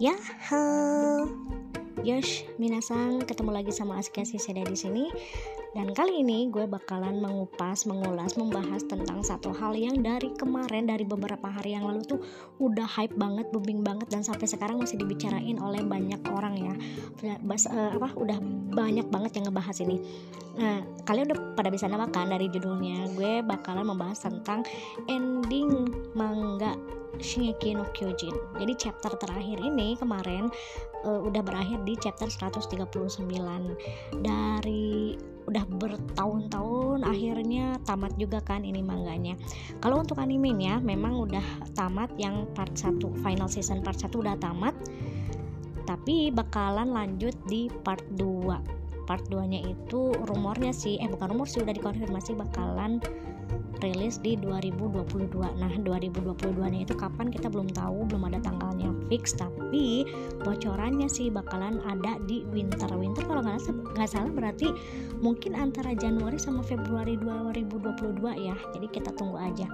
Ya, Yosh, minasang, ketemu lagi sama Aska Siseda di sini. Dan kali ini gue bakalan mengupas, mengulas, membahas tentang satu hal yang dari kemarin, dari beberapa hari yang lalu tuh udah hype banget, booming banget dan sampai sekarang masih dibicarain oleh banyak orang ya. Bas, uh, apa udah banyak banget yang ngebahas ini. Nah, kalian udah pada bisa namakan dari judulnya. Gue bakalan membahas tentang ending manga Shingeki no Kyojin. Jadi chapter terakhir ini kemarin uh, udah berakhir di chapter 139 dari udah bertahun-tahun akhirnya tamat juga kan ini manganya. Kalau untuk animenya memang udah tamat yang part 1 final season part 1 udah tamat. Tapi bakalan lanjut di part 2 part 2 nya itu rumornya sih eh bukan rumor sih udah dikonfirmasi bakalan rilis di 2022 nah 2022 nya itu kapan kita belum tahu belum ada tanggalnya fix tapi bocorannya sih bakalan ada di winter. Winter kalau nggak salah berarti mungkin antara Januari sama Februari 2022 ya. Jadi kita tunggu aja.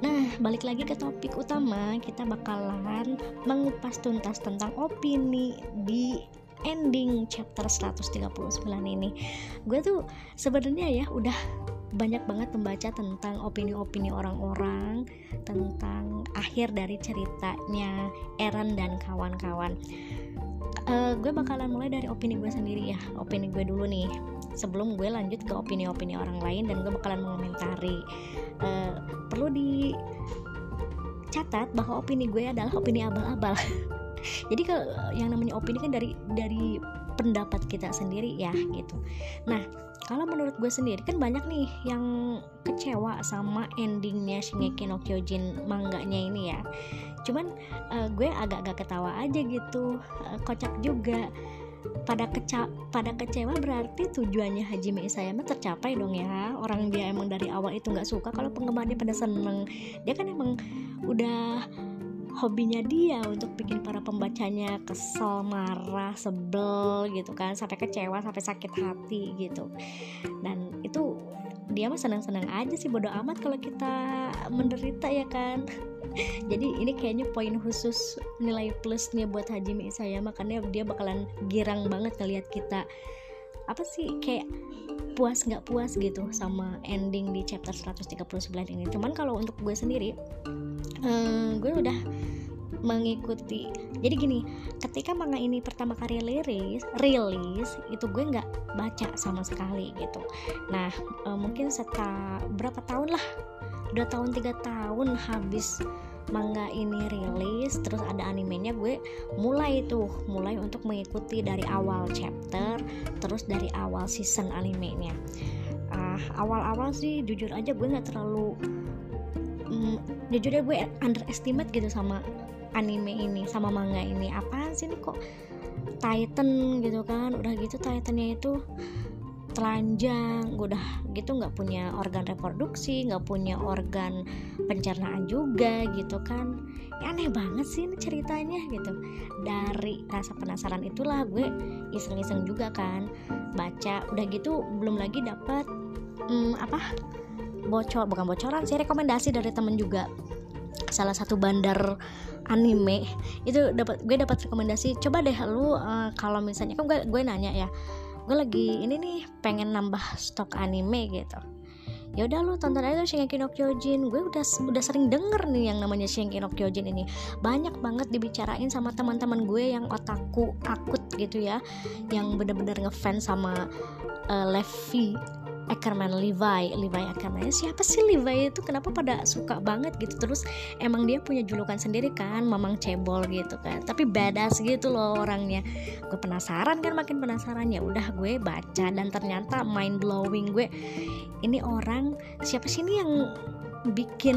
Nah, balik lagi ke topik utama, kita bakalan mengupas tuntas tentang opini di ending chapter 139 ini. Gue tuh sebenarnya ya udah banyak banget membaca tentang opini-opini orang-orang tentang akhir dari ceritanya Eren dan kawan-kawan. Uh, gue bakalan mulai dari opini gue sendiri ya, opini gue dulu nih. Sebelum gue lanjut ke opini-opini orang lain dan gue bakalan mengomentari. Uh, perlu dicatat bahwa opini gue adalah opini abal-abal. Jadi kalau yang namanya opini kan dari dari pendapat kita sendiri ya gitu. Nah, kalau menurut gue sendiri kan banyak nih yang kecewa sama endingnya Shingeki no Kyojin mangganya ini ya. Cuman uh, gue agak-agak ketawa aja gitu. Uh, kocak juga. Pada keca pada kecewa berarti tujuannya Hajime Isayama tercapai dong ya. Orang dia emang dari awal itu nggak suka kalau penggemarnya pada seneng. Dia kan emang udah hobinya dia untuk bikin para pembacanya kesel, marah, sebel gitu kan, sampai kecewa, sampai sakit hati gitu. Dan itu dia mah senang-senang aja sih bodo amat kalau kita menderita ya kan. Jadi ini kayaknya poin khusus nilai plusnya buat Hajime Isayama karena dia bakalan girang banget ngeliat kita apa sih kayak puas nggak puas gitu sama ending di chapter 139 ini. Cuman kalau untuk gue sendiri hmm, gue udah mengikuti. Jadi gini ketika manga ini pertama kali rilis rilis itu gue nggak baca sama sekali gitu. Nah e, mungkin setelah berapa tahun lah? Dua tahun tiga tahun habis manga ini rilis terus ada animenya gue mulai tuh mulai untuk mengikuti dari awal chapter terus dari awal season animenya. Uh, awal-awal sih jujur aja gue nggak terlalu mm, jujur aja gue underestimate gitu sama anime ini sama manga ini. Apa sih ini kok Titan gitu kan? Udah gitu Titannya itu telanjang udah gitu nggak punya organ reproduksi nggak punya organ pencernaan juga gitu kan. Ya, aneh banget sih ini ceritanya gitu. Dari rasa penasaran itulah gue iseng-iseng juga kan baca. Udah gitu belum lagi dapat hmm, apa bocor bukan bocoran sih rekomendasi dari temen juga. Salah satu bandar anime. Itu dapat gue dapat rekomendasi. Coba deh lu uh, kalau misalnya kan gue gue nanya ya gue lagi ini nih pengen nambah stok anime gitu. Ya udah lu tonton aja Shingeki no Kyojin. Gue udah udah sering denger nih yang namanya Shingeki no Kyojin ini. Banyak banget dibicarain sama teman-teman gue yang otakku akut gitu ya. Yang bener-bener ngefans sama uh, Levi Ackerman Levi. Levi Ackerman. Siapa sih Levi itu? Kenapa pada suka banget gitu? Terus emang dia punya julukan sendiri kan mamang cebol gitu kan. Tapi badass gitu loh orangnya. Gue penasaran kan makin penasaran. Ya udah gue baca dan ternyata mind blowing gue. Ini orang siapa sih ini yang bikin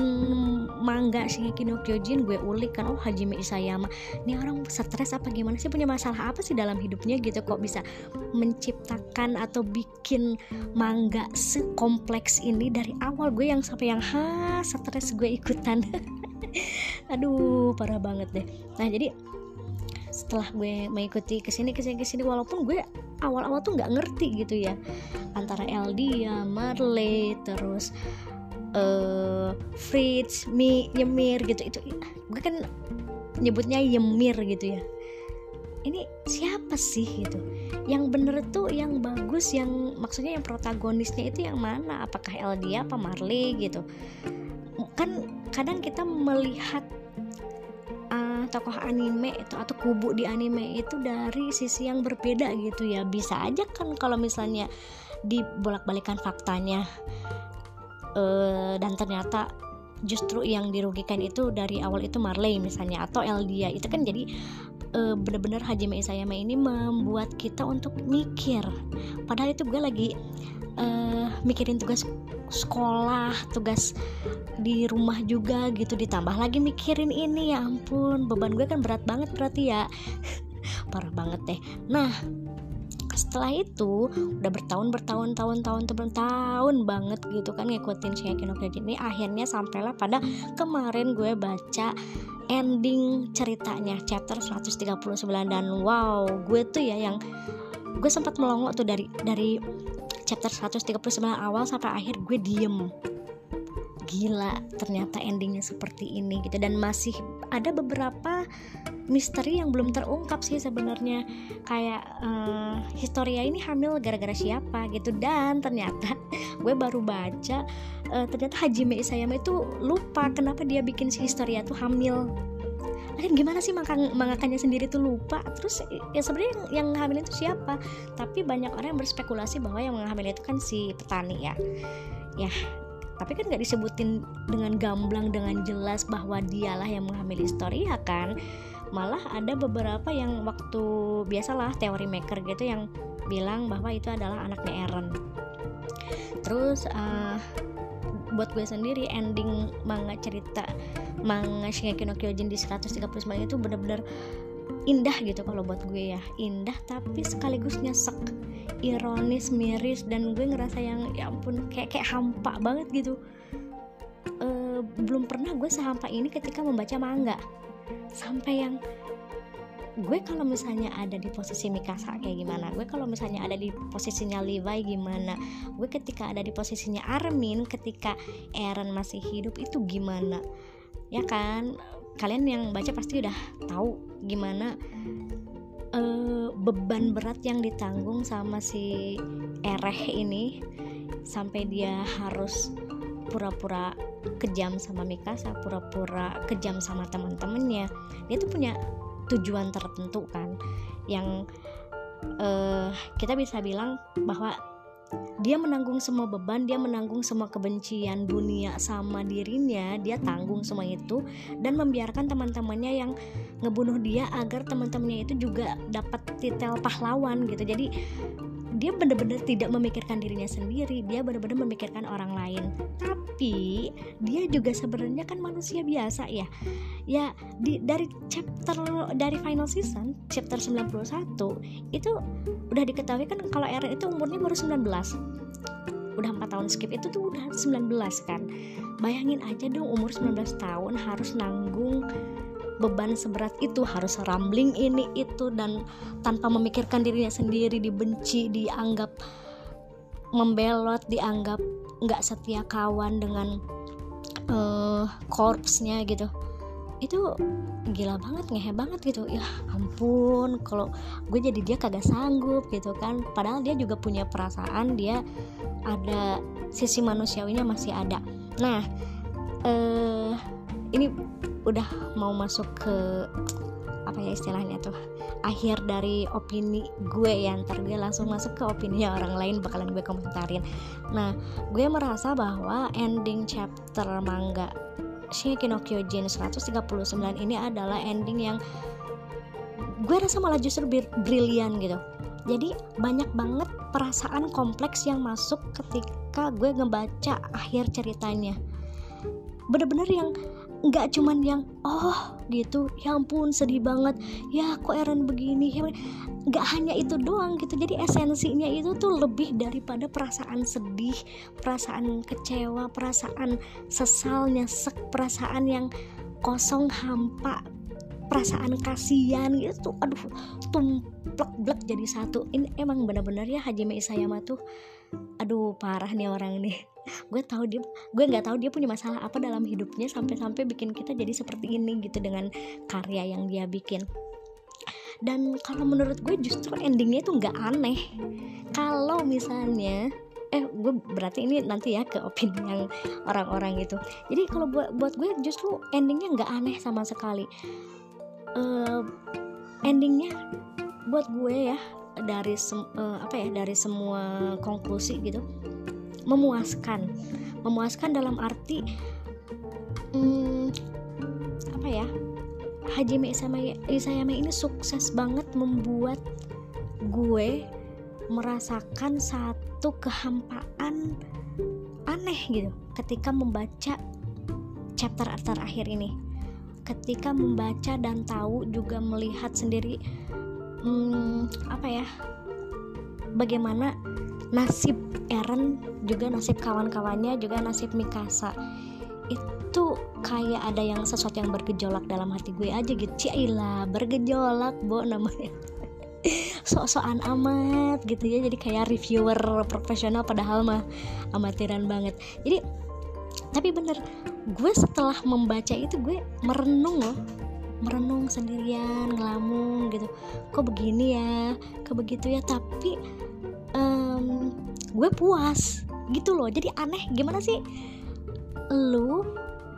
mangga Shingeki no Kyojin gue ulik kan oh Hajime Isayama. Ini orang stres apa gimana sih punya masalah apa sih dalam hidupnya gitu? Kok bisa menciptakan atau bikin mangga sekompleks ini dari awal gue yang sampai yang ha stres gue ikutan. Aduh parah banget deh. Nah jadi setelah gue mengikuti ke sini ke sini ke sini walaupun gue awal-awal tuh nggak ngerti gitu ya antara Eldia, Marley, terus uh, Fritz, Mi, Nyemir gitu. Itu gue kan nyebutnya Ymir gitu ya. Ini siapa sih gitu? Yang bener tuh yang bagus yang maksudnya yang protagonisnya itu yang mana? Apakah Eldia apa Marley gitu? Kan kadang kita melihat uh, tokoh anime itu atau kubu di anime itu dari sisi yang berbeda gitu ya. Bisa aja kan kalau misalnya dibolak-balikan faktanya uh, dan ternyata justru yang dirugikan itu dari awal itu Marley misalnya atau Eldia. Itu kan jadi uh, bener-bener Hajime Isayama ini membuat kita untuk mikir. Padahal itu gue lagi uh, mikirin tugas sekolah tugas di rumah juga gitu. Ditambah lagi mikirin ini ya ampun beban gue kan berat banget berarti ya. Parah banget deh. Nah setelah itu udah bertahun bertahun tahun tahun tahun tahun banget gitu kan ngikutin Shingeki no Kyojin ini akhirnya sampailah pada kemarin gue baca ending ceritanya chapter 139 dan wow gue tuh ya yang gue sempat melongo tuh dari dari chapter 139 awal sampai akhir gue diem. Gila ternyata endingnya seperti ini gitu. Dan masih ada beberapa misteri yang belum terungkap sih sebenarnya. Kayak uh, Historia ini hamil gara-gara siapa gitu. Dan ternyata gue baru baca uh, ternyata Hajime Isayama itu lupa kenapa dia bikin si Historia tuh hamil. Kan gimana sih mangkang, mangakannya sendiri tuh lupa? Terus ya sebenarnya yang, yang hamil itu siapa? Tapi banyak orang yang berspekulasi bahwa yang menghamil itu kan si petani ya. Ya tapi kan nggak disebutin dengan gamblang dengan jelas bahwa dialah yang menghamili Historia kan malah ada beberapa yang waktu biasalah teori maker gitu yang bilang bahwa itu adalah anaknya Eren terus uh, buat gue sendiri ending manga cerita manga Shingeki no Kyojin di 139 itu bener-bener indah gitu kalau buat gue ya. Indah tapi sekaligus nyesek ironis miris dan gue ngerasa yang ya ampun kayak kayak hampa banget gitu. E, belum pernah gue sehampa ini ketika membaca manga sampai yang gue kalau misalnya ada di posisi Mikasa kayak gimana gue kalau misalnya ada di posisinya Levi gimana gue ketika ada di posisinya Armin ketika Eren masih hidup itu gimana? Ya kan? Kalian yang baca pasti udah tahu gimana uh, beban berat yang ditanggung sama si Ereh ini sampai dia harus pura-pura kejam sama Mikasa pura-pura kejam sama teman-temannya dia tuh punya tujuan tertentu kan yang uh, kita bisa bilang bahwa dia menanggung semua beban, dia menanggung semua kebencian dunia sama dirinya, dia tanggung semua itu dan membiarkan teman-temannya yang ngebunuh dia agar teman-temannya itu juga dapat titel pahlawan gitu. Jadi dia benar-benar tidak memikirkan dirinya sendiri dia benar-benar memikirkan orang lain. Tapi dia juga sebenarnya kan manusia biasa ya. Ya di dari chapter dari final season chapter 91 itu udah diketahui kan kalau Eren itu umurnya baru 19 udah 4 tahun skip itu tuh udah 19 kan. Bayangin aja dong umur 19 tahun harus nanggung beban seberat itu harus rambling ini itu dan tanpa memikirkan dirinya sendiri dibenci dianggap membelot dianggap nggak setia kawan dengan uh, korpsnya gitu. Itu gila banget ngehe banget gitu. Ya ampun kalau gue jadi dia kagak sanggup gitu kan. Padahal dia juga punya perasaan dia ada sisi manusiawinya masih ada. Nah eh ini udah mau masuk ke apa ya istilahnya tuh akhir dari opini gue ya. Ntar gue langsung masuk ke opini orang lain bakalan gue komentarin. Nah gue merasa bahwa ending chapter manga Shingeki no Kyojin 139 ini adalah ending yang gue rasa malah justru brilian gitu. Jadi banyak banget perasaan kompleks yang masuk ketika gue ngebaca akhir ceritanya. Bener-bener yang nggak cuman yang oh gitu ya ampun sedih banget. Ya kok Eren begini? Ya, nggak hanya itu doang gitu. Jadi esensinya itu tuh lebih daripada perasaan sedih perasaan kecewa perasaan sesal nyesek perasaan yang kosong hampa perasaan kasihan gitu. Aduh tumplek blek jadi satu. Ini emang benar-benar ya Hajime Isayama tuh. Aduh parah nih orang nih gue tahu dia gue nggak tahu dia punya masalah apa dalam hidupnya sampai-sampai bikin kita jadi seperti ini gitu dengan karya yang dia bikin. Dan kalau menurut gue justru endingnya itu nggak aneh. Kalau misalnya eh gue berarti ini nanti ya ke opini yang orang-orang gitu jadi kalau buat buat gue justru endingnya nggak aneh sama sekali. Uh, endingnya buat gue ya dari uh, apa ya dari semua konklusi gitu memuaskan. Memuaskan dalam arti hmm, apa ya? Hajime Isayama ini sukses banget membuat gue merasakan satu kehampaan aneh gitu ketika membaca chapter terakhir ini. Ketika membaca dan tahu juga melihat sendiri hmm, apa ya? Bagaimana nasib Eren juga nasib kawan-kawannya juga nasib Mikasa. Itu kayak ada yang sesuatu yang bergejolak dalam hati gue aja gitu. Cailah bergejolak bo namanya. Sok-sokan amat gitu ya. Jadi kayak reviewer profesional padahal mah amatiran banget. Jadi tapi bener gue setelah membaca itu gue merenung loh. Merenung sendirian ngelamun gitu. Kok begini ya? Kok begitu ya? Tapi um, gue puas. Gitu loh. Jadi aneh. Gimana sih? Lu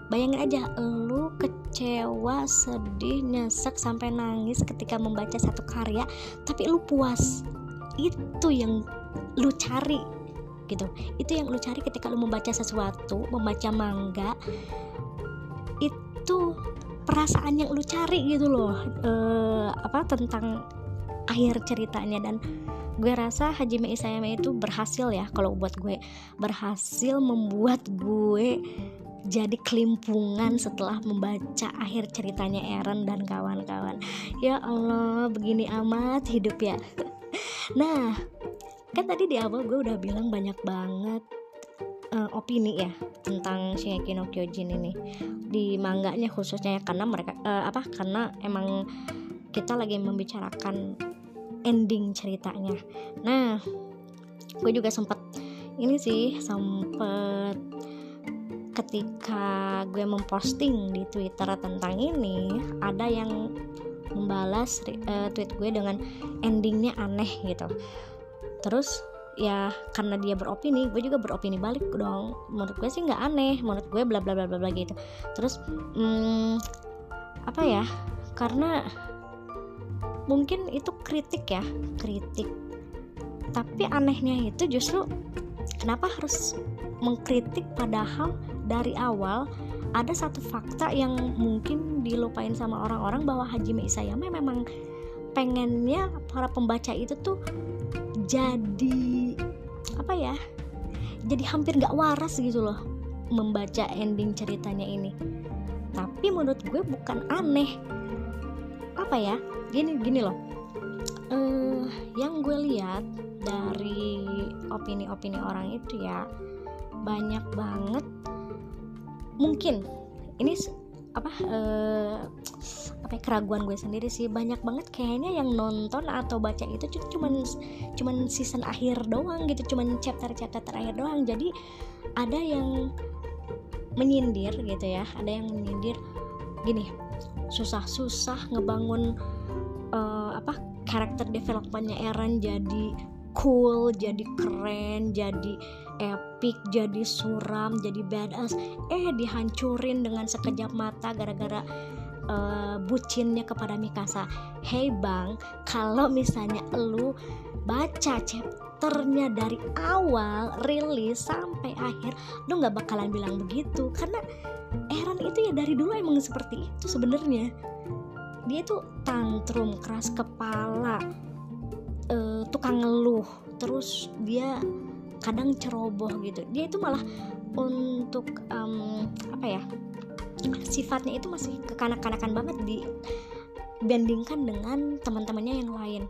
bayangin aja lu kecewa sedih nyesek sampai nangis ketika membaca satu karya tapi lu puas. Itu yang lu cari. Gitu. Itu yang lu cari ketika lu membaca sesuatu membaca manga itu perasaan yang lu cari gitu loh. E, apa tentang akhir ceritanya. Dan gue rasa Hajime Isayama itu berhasil ya kalau buat gue. Berhasil membuat gue jadi kelimpungan setelah membaca akhir ceritanya Eren dan kawan-kawan. Ya Allah begini amat hidup ya. Nah kan tadi di awal gue udah bilang banyak banget uh, opini ya tentang Shingeki no Kyojin ini. Di mangganya khususnya ya karena mereka uh, apa karena emang kita lagi membicarakan ending ceritanya. Nah gue juga sempet ini sih sempet ketika gue memposting di Twitter tentang ini ada yang membalas uh, tweet gue dengan endingnya aneh gitu. Terus ya karena dia beropini gue juga beropini balik dong. Menurut gue sih nggak aneh menurut gue bla bla bla bla bla gitu. Terus hmm, apa ya karena mungkin itu kritik ya kritik. Tapi anehnya itu justru kenapa harus mengkritik padahal dari awal ada satu fakta yang mungkin dilupain sama orang-orang bahwa Hajime Isayama memang pengennya para pembaca itu tuh jadi apa ya jadi hampir gak waras gitu loh membaca ending ceritanya ini. Tapi menurut gue bukan aneh. Apa ya gini gini loh. Uh, yang gue lihat dari opini-opini orang itu ya banyak banget mungkin ini apa uh, apa ya, keraguan gue sendiri sih banyak banget kayaknya yang nonton atau baca itu cuman cuman season akhir doang gitu cuman chapter chapter terakhir doang. Jadi ada yang menyindir gitu ya ada yang menyindir gini susah-susah ngebangun uh, apa karakter developmentnya Eren jadi cool jadi keren jadi epic jadi suram jadi badass. Eh dihancurin dengan sekejap mata gara-gara uh, bucinnya kepada Mikasa. Hey bang kalau misalnya lu baca chapternya dari awal rilis sampai akhir lu nggak bakalan bilang begitu. Karena Eren itu ya dari dulu emang seperti itu sebenarnya dia tuh tantrum keras kepala uh, tukang ngeluh. Terus dia kadang ceroboh gitu. Dia itu malah untuk um, apa ya sifatnya itu masih kekanak-kanakan banget dibandingkan dengan teman-temannya yang lain.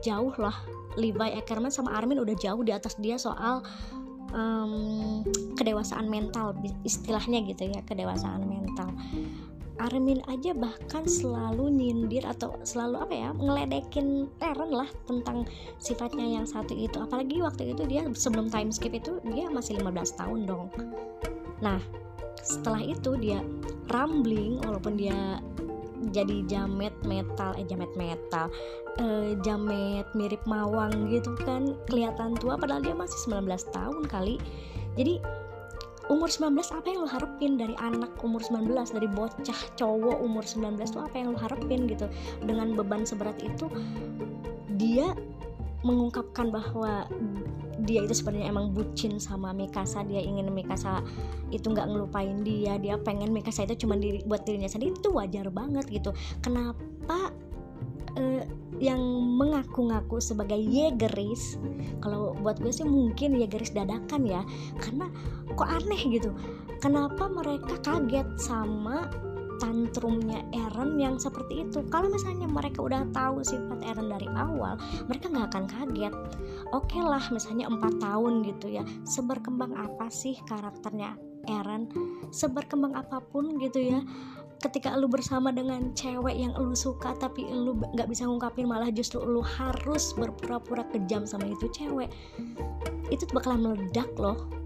Jauh lah Levi Ackerman sama Armin udah jauh di atas dia soal um, kedewasaan mental istilahnya gitu ya kedewasaan mental Armin aja bahkan selalu nyindir atau selalu apa ya ngeledekin Eren lah tentang sifatnya yang satu itu. Apalagi waktu itu dia sebelum time skip itu dia masih 15 tahun dong. Nah setelah itu dia rambling walaupun dia jadi jamet metal eh jamet metal eh, jamet mirip mawang gitu kan kelihatan tua padahal dia masih 19 tahun kali. Jadi umur 19 apa yang lo harapin dari anak umur 19 dari bocah cowok umur 19 tuh apa yang lo harapin gitu? Dengan beban seberat itu dia mengungkapkan bahwa dia itu sebenarnya emang bucin sama Mikasa. Dia ingin Mikasa itu nggak ngelupain dia. Dia pengen Mikasa itu cuma diri, buat dirinya sendiri. Itu wajar banget gitu. Kenapa uh, yang mengaku-ngaku sebagai Yegeris kalau buat gue sih mungkin Yegeris dadakan ya karena kok aneh gitu. Kenapa mereka kaget sama tantrumnya Eren yang seperti itu? Kalau misalnya mereka udah tahu sifat Eren dari awal mereka nggak akan kaget. Oke okay lah misalnya empat tahun gitu ya seberkembang apa sih karakternya Eren? Seberkembang apa pun gitu ya ketika lu bersama dengan cewek yang lu suka tapi lu nggak bisa ngungkapin malah justru lu harus berpura-pura kejam sama itu cewek itu bakalan meledak loh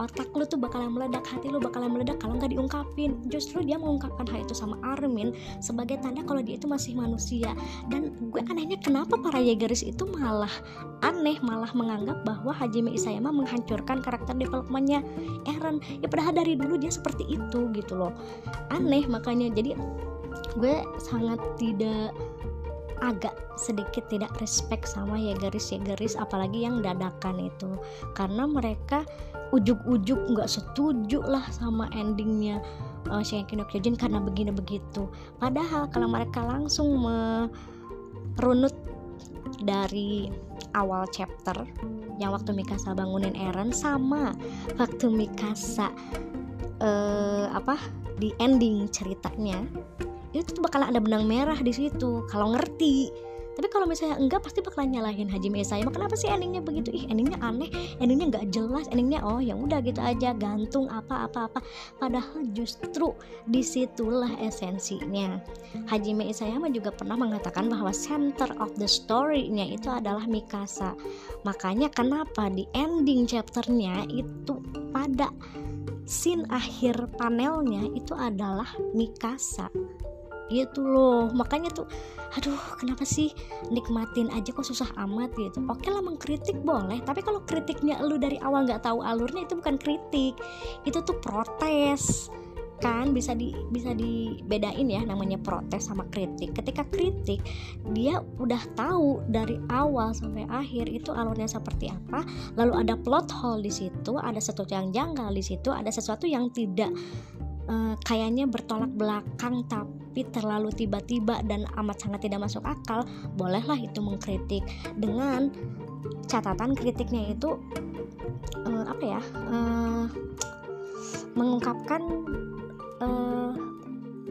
otak lu tuh bakalan meledak hati lu bakalan meledak kalau nggak diungkapin. Justru dia mengungkapkan hal itu sama Armin sebagai tanda kalau dia itu masih manusia. Dan gue anehnya kenapa para Yegaris itu malah aneh malah menganggap bahwa Hajime Isayama menghancurkan karakter developmentnya? Eren ya padahal dari dulu dia seperti itu gitu loh. Aneh makanya. Jadi gue sangat tidak agak sedikit tidak respect sama ya garis ya garis apalagi yang dadakan itu. Karena mereka ujuk-ujuk nggak setuju lah sama endingnya uh, Shingeki no Kyojin karena begini begitu padahal kalau mereka langsung merunut dari awal chapter yang waktu Mikasa bangunin Eren sama waktu Mikasa uh, apa di ending ceritanya itu tuh bakalan ada benang merah di situ. Kalau ngerti tapi kalau misalnya enggak pasti bakalan nyalahin Haji Mesayama kenapa sih endingnya begitu? Ih endingnya aneh. Endingnya nggak jelas. Endingnya oh yang udah gitu aja. Gantung apa apa apa. Padahal justru di situlah esensinya. Haji Mesayama juga pernah mengatakan bahwa center of the story-nya itu adalah Mikasa. Makanya kenapa di ending chapternya itu pada scene akhir panelnya itu adalah Mikasa gitu loh makanya tuh aduh kenapa sih nikmatin aja kok susah amat gitu. Oke lah mengkritik boleh tapi kalau kritiknya lu dari awal nggak tahu alurnya itu bukan kritik. Itu tuh protes kan? Bisa di bisa dibedain ya namanya protes sama kritik. Ketika kritik dia udah tahu dari awal sampai akhir itu alurnya seperti apa lalu ada plot hole di situ ada sesuatu yang janggal di situ ada sesuatu yang tidak uh, kayaknya bertolak belakang tapi terlalu tiba-tiba dan amat sangat tidak masuk akal, bolehlah itu mengkritik dengan catatan kritiknya itu uh, apa ya? Uh, mengungkapkan uh,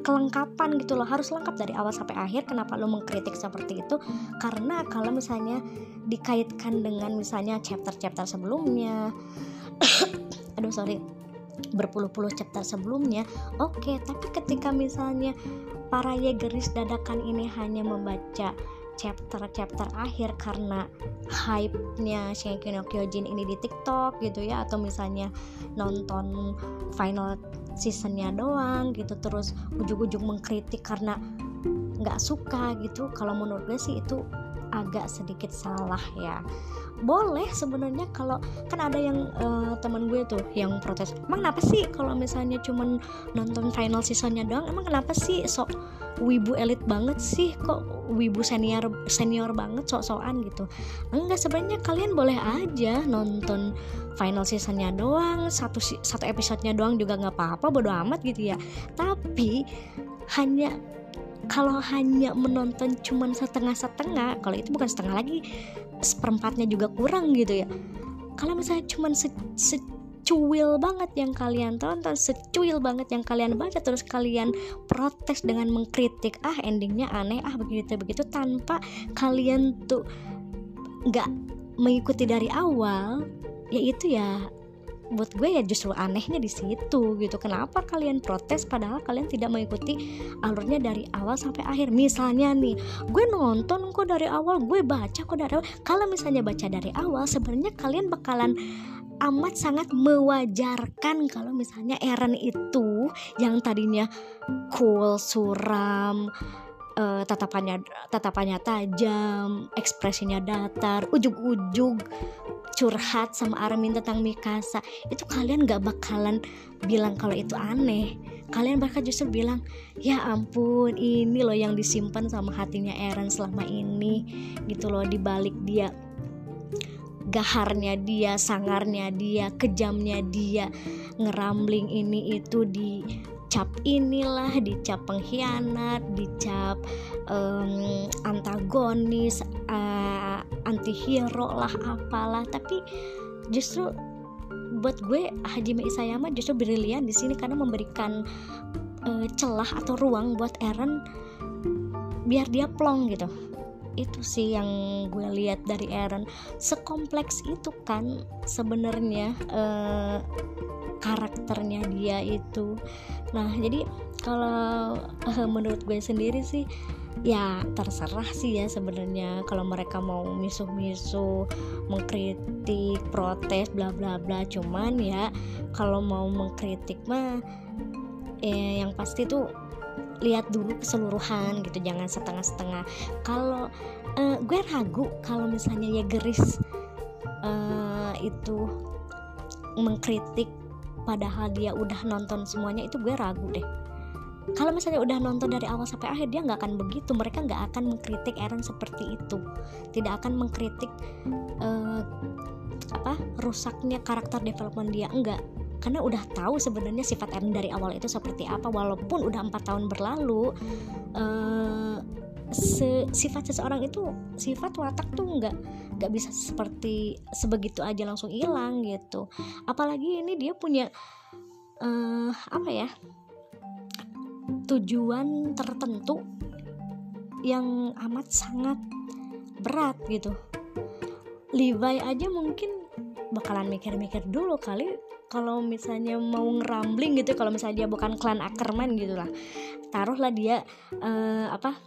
kelengkapan gitu loh harus lengkap dari awal sampai akhir kenapa lo mengkritik seperti itu karena kalau misalnya dikaitkan dengan misalnya chapter-chapter sebelumnya aduh sorry berpuluh-puluh chapter sebelumnya oke okay, tapi ketika misalnya para yegeris dadakan ini hanya membaca chapter-chapter akhir karena hype-nya Shingeki no Kyojin ini di TikTok gitu ya atau misalnya nonton final seasonnya doang gitu terus ujung-ujung mengkritik karena nggak suka gitu kalau menurut gue sih itu agak sedikit salah ya. Boleh sebenarnya kalau kan ada yang uh, teman gue tuh yang protes emang kenapa sih kalau misalnya cuman nonton final seasonnya doang emang kenapa sih sok wibu elit banget sih? Kok wibu senior senior banget sok-sokan gitu? Enggak sebenarnya kalian boleh aja nonton final seasonnya doang satu satu episodenya doang juga nggak apa-apa bodo amat gitu ya. Tapi hanya kalau hanya menonton cuman setengah-setengah kalau itu bukan setengah lagi seperempatnya juga kurang gitu ya. Kalau misalnya cuman se, secuil banget yang kalian tonton secuil banget yang kalian baca terus kalian protes dengan mengkritik ah endingnya aneh ah begitu begitu tanpa kalian tuh nggak mengikuti dari awal yaitu ya buat gue ya justru anehnya di situ gitu. Kenapa kalian protes padahal kalian tidak mengikuti alurnya dari awal sampai akhir? Misalnya nih gue nonton kok dari awal gue baca kok dari awal. Kalau misalnya baca dari awal sebenarnya kalian bakalan amat sangat mewajarkan kalau misalnya Eren itu yang tadinya cool suram uh, tatapannya tatapannya tajam, ekspresinya datar, ujug-ujug curhat sama Armin tentang Mikasa. Itu kalian gak bakalan bilang kalau itu aneh. Kalian bakal justru bilang ya ampun ini loh yang disimpan sama hatinya Eren selama ini. Gitu loh dibalik dia gaharnya dia, sangarnya dia, kejamnya dia, ngerambling ini itu di dicap inilah dicap pengkhianat dicap um, antagonis uh, antihero lah apalah. Tapi justru buat gue Hajime Isayama justru brilian di sini karena memberikan uh, celah atau ruang buat Eren biar dia plong gitu. Itu sih yang gue lihat dari Eren. Sekompleks itu kan sebenarnya uh, karakternya dia itu. Nah jadi kalau uh, menurut gue sendiri sih ya terserah sih ya sebenarnya. Kalau mereka mau misuh-misuh mengkritik protes bla bla bla cuman ya kalau mau mengkritik mah eh, yang pasti tuh lihat dulu keseluruhan gitu jangan setengah-setengah. Kalau uh, gue ragu kalau misalnya ya geris uh, itu mengkritik padahal dia udah nonton semuanya itu gue ragu deh. Kalau misalnya udah nonton dari awal sampai akhir dia nggak akan begitu. Mereka nggak akan mengkritik Eren seperti itu. Tidak akan mengkritik uh, apa rusaknya karakter development dia. Enggak karena udah tahu sebenarnya sifat Eren dari awal itu seperti apa walaupun udah empat tahun berlalu uh, se sifat seseorang itu sifat watak tuh nggak nggak bisa seperti sebegitu aja langsung hilang gitu. Apalagi ini dia punya uh, apa ya tujuan tertentu yang amat sangat berat gitu. Levi aja mungkin bakalan mikir-mikir dulu kali kalau misalnya mau ngerambling gitu kalau misalnya dia bukan klan Ackerman gitu lah. Taruhlah dia uh, apa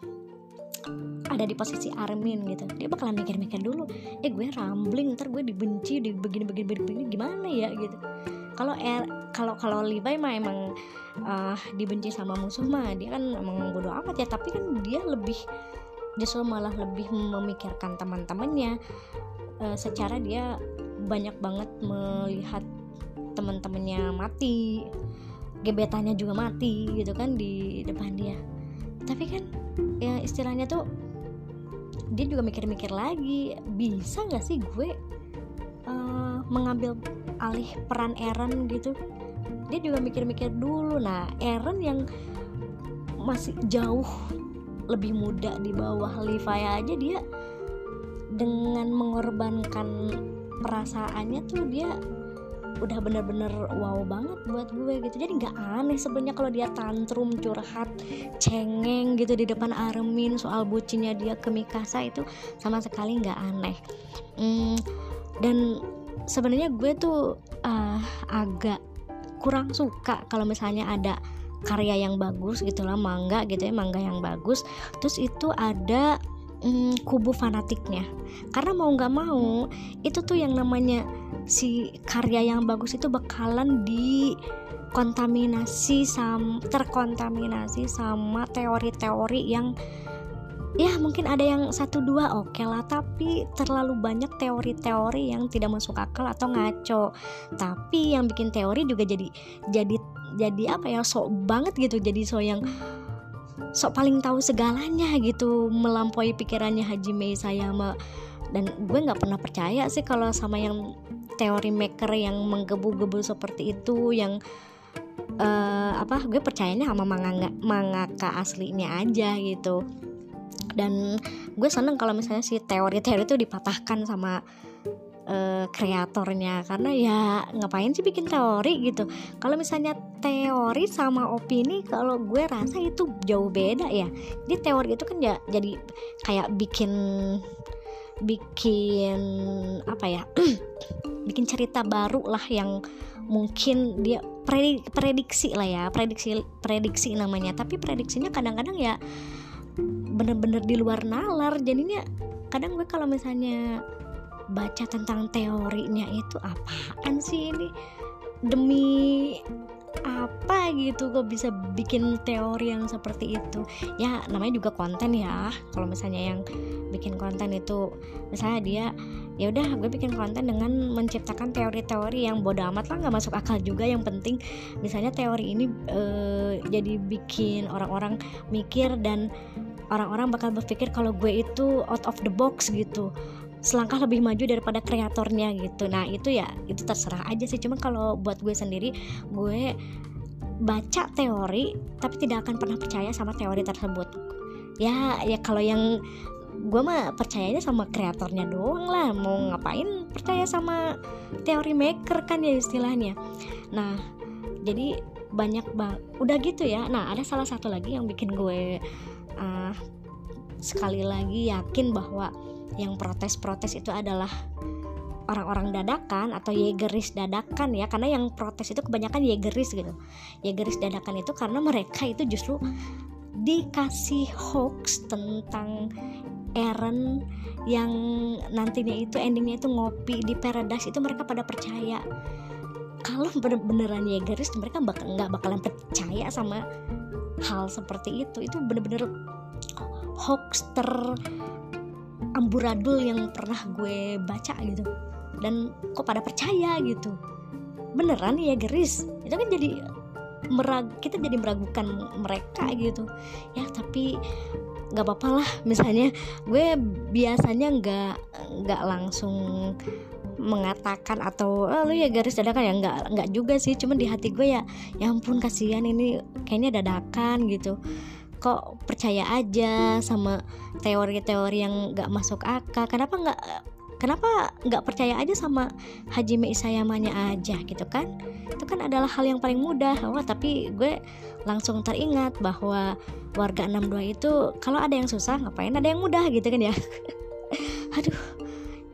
ada di posisi Armin gitu. Dia bakalan mikir-mikir dulu eh gue rambling ntar gue dibenci di begini-begini begini gimana ya? Gitu. Kalau er kalau kalau Levi mah emang uh, dibenci sama musuh mah dia kan emang bodoh amat ya. Tapi kan dia lebih justru malah lebih memikirkan teman-temannya. Uh, secara dia banyak banget melihat teman-temannya mati gebetannya juga mati gitu kan di depan dia. Tapi kan ya istilahnya tuh dia juga mikir-mikir lagi bisa nggak sih gue uh, mengambil alih peran Eren gitu? Dia juga mikir-mikir dulu. Nah Eren yang masih jauh lebih muda di bawah Levi aja dia dengan mengorbankan perasaannya tuh dia udah bener-bener wow banget buat gue gitu. Jadi nggak aneh sebenarnya kalau dia tantrum curhat cengeng gitu di depan Armin soal bucinnya dia ke Mikasa itu sama sekali nggak aneh. Hmm, dan sebenarnya gue tuh uh, agak kurang suka kalau misalnya ada karya yang bagus gitu lah mangga gitu ya mangga yang bagus. Terus itu ada mm, kubu fanatiknya. Karena mau nggak mau itu tuh yang namanya si karya yang bagus itu bakalan di kontaminasi sama terkontaminasi sama teori-teori yang ya mungkin ada yang satu dua oke okay lah tapi terlalu banyak teori-teori yang tidak masuk akal atau ngaco. Tapi yang bikin teori juga jadi jadi jadi apa ya sok banget gitu jadi sok yang sok paling tahu segalanya gitu melampaui pikirannya Haji Mei Sayama dan gue nggak pernah percaya sih kalau sama yang teori maker yang menggebu-gebu seperti itu yang uh, apa gue percayanya sama mangaka, mangaka aslinya aja gitu. Dan gue seneng kalau misalnya si teori-teori itu dipatahkan sama uh, kreatornya. Karena ya ngapain sih bikin teori gitu? Kalau misalnya teori sama opini kalau gue rasa itu jauh beda ya. Di teori itu kan ya jadi kayak bikin bikin apa ya? Bikin cerita baru lah yang mungkin dia prediksi lah ya. Prediksi prediksi namanya. Tapi prediksinya kadang-kadang ya bener-bener di luar nalar. Jadinya kadang gue kalau misalnya baca tentang teorinya itu apaan sih ini? Demi apa gitu kok bisa bikin teori yang seperti itu? Ya namanya juga konten ya. Kalau misalnya yang bikin konten itu misalnya dia ya udah gue bikin konten dengan menciptakan teori-teori yang bodoh amat lah nggak masuk akal juga. Yang penting misalnya teori ini e, jadi bikin orang-orang mikir dan orang-orang bakal berpikir kalau gue itu out of the box gitu selangkah lebih maju daripada kreatornya gitu. Nah itu ya itu terserah aja sih. Cuma kalau buat gue sendiri gue baca teori tapi tidak akan pernah percaya sama teori tersebut. Ya ya kalau yang gue mah percayanya sama kreatornya doang lah. Mau ngapain percaya sama teori maker kan ya istilahnya. Nah jadi banyak bang udah gitu ya. Nah ada salah satu lagi yang bikin gue uh, sekali lagi yakin bahwa yang protes-protes itu adalah orang-orang dadakan atau yegeris dadakan ya karena yang protes itu kebanyakan yegeris gitu. Yegeris dadakan itu karena mereka itu justru dikasih hoax tentang Eren yang nantinya itu endingnya itu ngopi di Paradise itu mereka pada percaya. Kalau bener-beneran Yegeris mereka bak nggak bakalan percaya sama hal seperti itu. Itu bener-bener hoax amburadul yang pernah gue baca gitu. Dan kok pada percaya gitu. Beneran ya geris. Itu kan jadi merag kita jadi meragukan mereka gitu. Ya tapi nggak apa-apa lah. Misalnya gue biasanya nggak nggak langsung mengatakan atau oh, lu ya garis dadakan. Ya nggak nggak juga sih. Cuman di hati gue ya ya ampun kasihan ini. Kayaknya dadakan gitu kok percaya aja sama teori-teori yang nggak masuk akal? Kenapa nggak kenapa nggak percaya aja sama Hajime Isayamanya aja gitu kan? Itu kan adalah hal yang paling mudah. Wah tapi gue langsung teringat bahwa warga 62 itu kalau ada yang susah ngapain? Ada yang mudah gitu kan ya? Aduh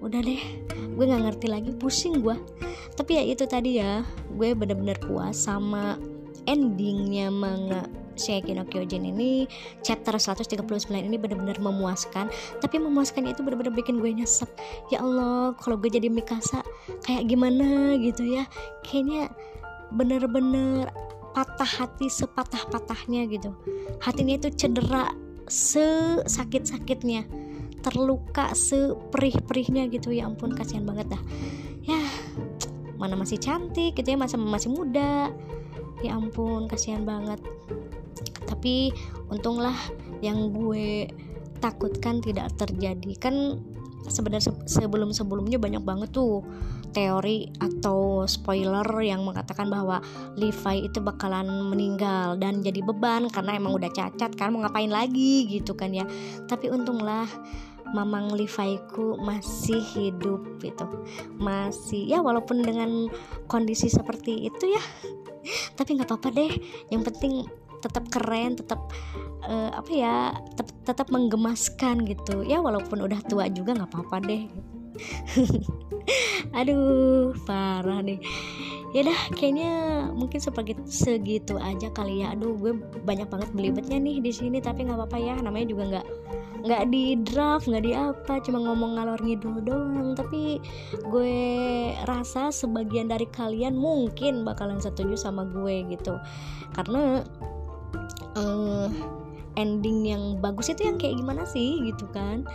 udah deh. Gue nggak ngerti lagi pusing gue tapi ya itu tadi ya gue bener-bener puas sama endingnya manga Shingeki no Kyojin ini chapter 139 ini benar-benar memuaskan. Tapi memuaskan itu benar-benar bikin gue nyesek. Ya Allah kalau gue jadi Mikasa kayak gimana gitu ya? Kayaknya bener-bener patah hati sepatah-patahnya gitu. Hatinya itu cedera sesakit-sakitnya. Terluka seperih-perihnya gitu. Ya ampun kasihan banget dah. Ya mana masih cantik gitu ya masih masih muda. Ya ampun kasihan banget tapi untunglah yang gue takutkan tidak terjadi. Kan sebenarnya sebelum sebelumnya banyak banget tuh teori atau spoiler yang mengatakan bahwa Levi itu bakalan meninggal dan jadi beban karena emang udah cacat kan mau ngapain lagi gitu kan ya. Tapi untunglah Mamang Levi ku masih hidup gitu. Masih ya walaupun dengan kondisi seperti itu ya. Tapi nggak apa-apa deh. Yang penting tetap keren tetap uh, apa ya tetap, tetap menggemaskan gitu. Ya walaupun udah tua juga nggak apa-apa deh. Aduh parah nih ya dah kayaknya mungkin seperti segitu aja kali ya. Aduh gue banyak banget belibetnya nih di sini tapi nggak apa-apa ya. Namanya juga nggak nggak di draft nggak di apa cuma ngomong ngalor ngidul doang. Tapi gue rasa sebagian dari kalian mungkin bakalan setuju sama gue gitu. Karena uh, ending yang bagus itu yang kayak gimana sih gitu kan?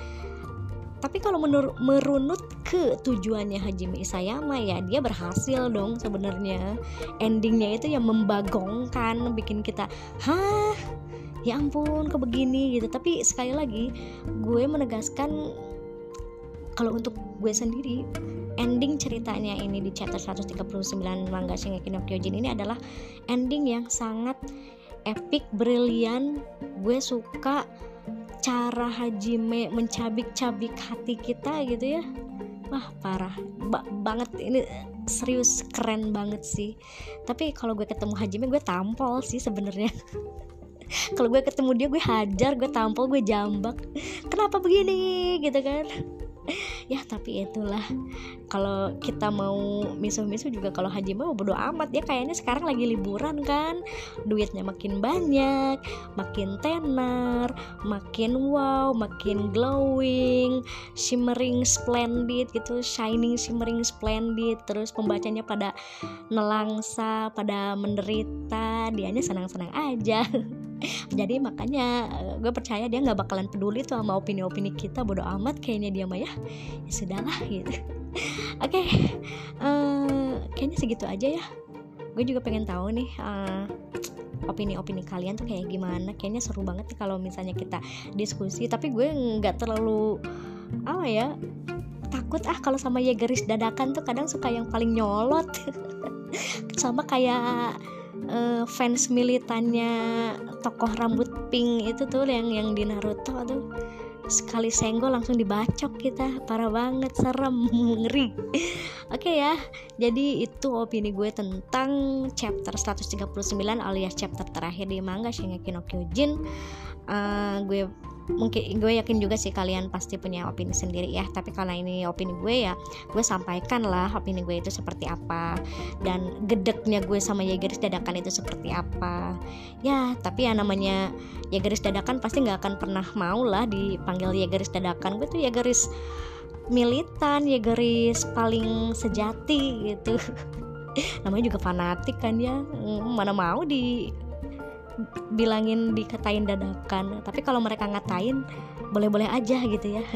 Tapi kalau menurut merunut ke tujuannya Hajime Isayama ya dia berhasil dong sebenarnya. Endingnya itu yang membagongkan bikin kita hah? Ya ampun ke begini? Gitu. Tapi sekali lagi gue menegaskan kalau untuk gue sendiri ending ceritanya ini di chapter 139 manga Shingeki no Kyojin ini adalah ending yang sangat epic, brilian. Gue suka cara Hajime mencabik-cabik hati kita gitu ya. Wah, parah. Ba banget ini serius keren banget sih. Tapi kalau gue ketemu Hajime gue tampol sih sebenarnya. kalau gue ketemu dia gue hajar, gue tampol, gue jambak. Kenapa begini gitu kan? Ya tapi itulah. Kalau kita mau misuh-misuh juga kalau haji mau bodo amat ya kayaknya sekarang lagi liburan kan. Duitnya makin banyak makin tenar makin wow makin glowing shimmering splendid gitu shining shimmering splendid. Terus pembacanya pada nelangsa pada menderita dianya senang-senang aja jadi makanya eh, gue percaya dia nggak bakalan peduli tuh sama opini-opini kita bodo amat kayaknya dia mah ya. Ya sudahlah gitu. Oke okay. uh, eh, kayaknya segitu aja ya. Gue juga pengen tahu nih uh, opini-opini kalian tuh kayak gimana. Kayaknya seru banget nih kalau misalnya kita diskusi. Tapi gue nggak terlalu apa ya takut ah kalau sama ya garis dadakan tuh kadang suka yang paling nyolot. Sama kayak uh, fans militannya tokoh rambut pink itu tuh yang yang di Naruto tuh sekali senggol langsung dibacok kita. Parah banget serem ngeri. Oke okay ya jadi itu opini gue tentang chapter 139 alias chapter terakhir di manga Shingeki no Kyojin. Uh, gue mungkin gue yakin juga sih kalian pasti punya opini sendiri ya. Tapi kalau ini opini gue ya gue sampaikan lah opini gue itu seperti apa. Dan gedeknya gue sama ya garis dadakan itu seperti apa. Ya tapi ya namanya ya garis dadakan pasti nggak akan pernah mau lah dipanggil ya garis dadakan. Gue tuh ya garis militan ya garis paling sejati gitu. Namanya juga fanatik kan ya. Hmm, mana mau di bilangin dikatain dadakan. Tapi kalau mereka ngatain boleh-boleh aja gitu ya.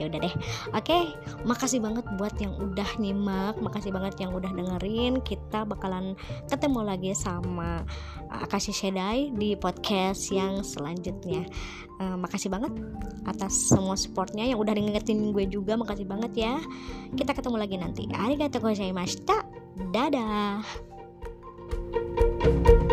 Ya udah deh. Oke makasih banget buat yang udah nyimak makasih banget yang udah dengerin. Kita bakalan ketemu lagi sama Akashi Shedai di podcast yang selanjutnya. Uh, makasih banget atas semua supportnya yang udah ngingetin gue juga. Makasih banget ya. Kita ketemu lagi nanti. Arigatou gozaimashita. Dadah. thank you